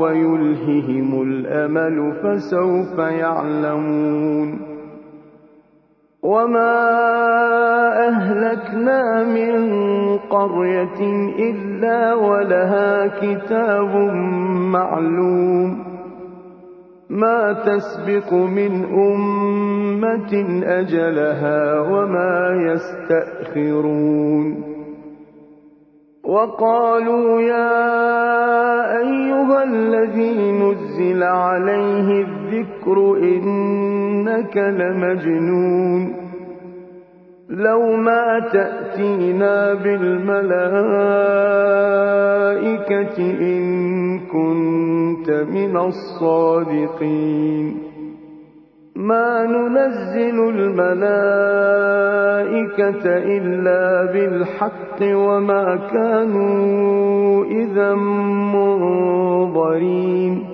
ويلههم الأمل فسوف يعلمون. وما أهلكنا من قرية إلا ولها كتاب معلوم. ما تسبق من أمة أجلها وما يستأخرون. وقالوا يا الذكر إنك لمجنون لو ما تأتينا بالملائكة إن كنت من الصادقين ما ننزل الملائكة إلا بالحق وما كانوا إذا منظرين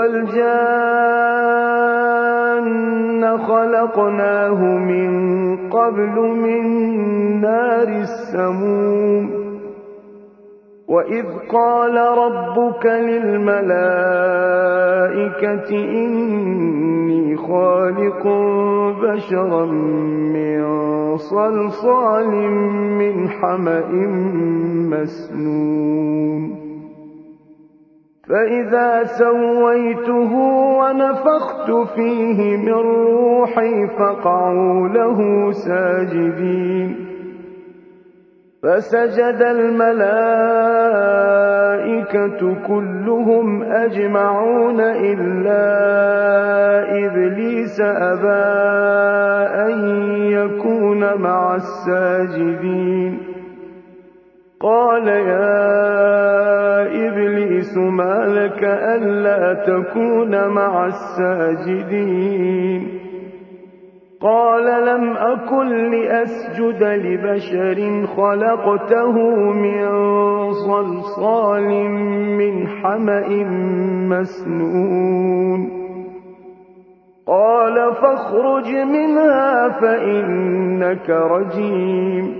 والجان الجان خلقناه من قبل من نار السموم وإذ قال ربك للملائكة إني خالق بشرا من صلصال من حمأ مسنون فإذا سويته ونفخت فيه من روحي فقعوا له ساجدين. فسجد الملائكة كلهم أجمعون إلا إبليس أبى أن يكون مع الساجدين. قال يا إبليس ما لك ألا تكون مع الساجدين. قال لم أكن لأسجد لبشر خلقته من صلصال من حمأ مسنون. قال فاخرج منها فإنك رجيم.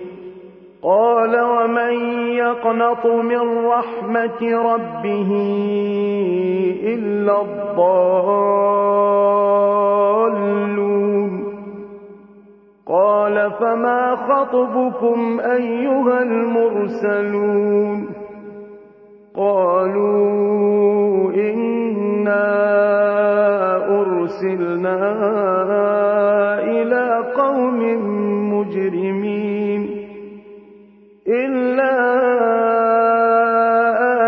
قال ومن يقنط من رحمة ربه إلا الضالون قال فما خطبكم أيها المرسلون قالوا إنا أرسلنا إلا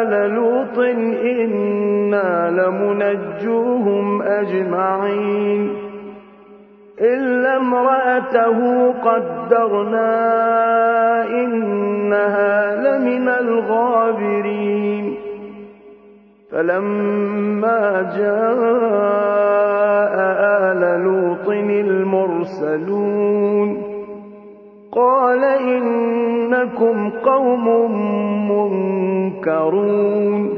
آل لوط إنا لمنجوهم أجمعين. إلا امرأته قدرنا إنها لمن الغابرين. فلما جاء آل لوط المرسلون قال إنكم قوم منكرون.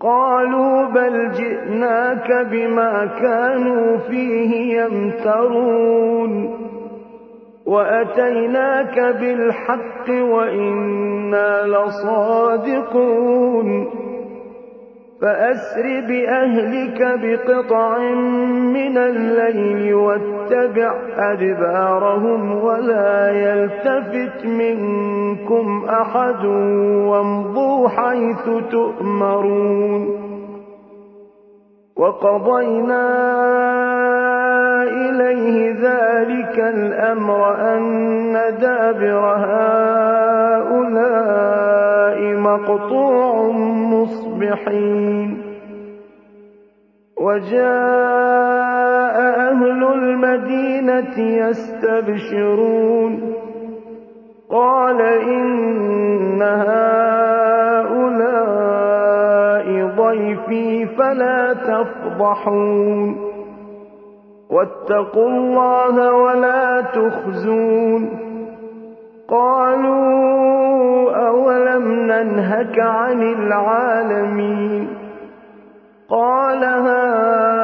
قالوا بل جئناك بما كانوا فيه يمترون. وأتيناك بالحق وإنا لصادقون. فأسر بأهلك بقطع من الليل واتبع أدبارهم ولا يلتفت منكم أحد وامضوا حيث تؤمرون. وقضينا إليه ذلك الأمر أن دابر هؤلاء مقطوع مصبحين. وجاء أهل المدينة يستبشرون. قال إن هؤلاء ضيفي فلا تفضحون. واتقوا الله ولا تخزون. قالوا أولم ننهك عن العالمين؟ قال هؤلاء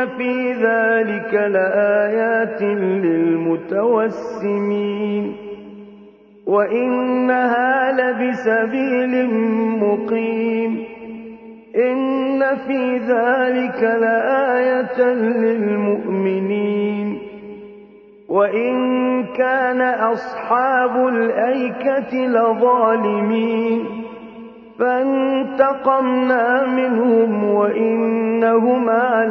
إن في ذلك لآيات للمتوسمين وإنها لبسبيل مقيم إن في ذلك لآية للمؤمنين وإن كان أصحاب الأيكة لظالمين فانتقمنا منهم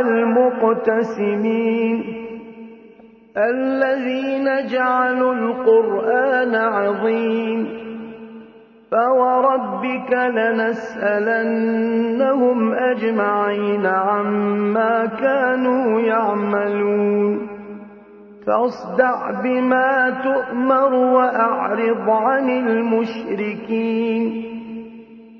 المقتسمين. الذين جعلوا القرآن عظيم. فوربك لنسألنهم أجمعين عما كانوا يعملون. فاصدع بما تؤمر وأعرض عن المشركين.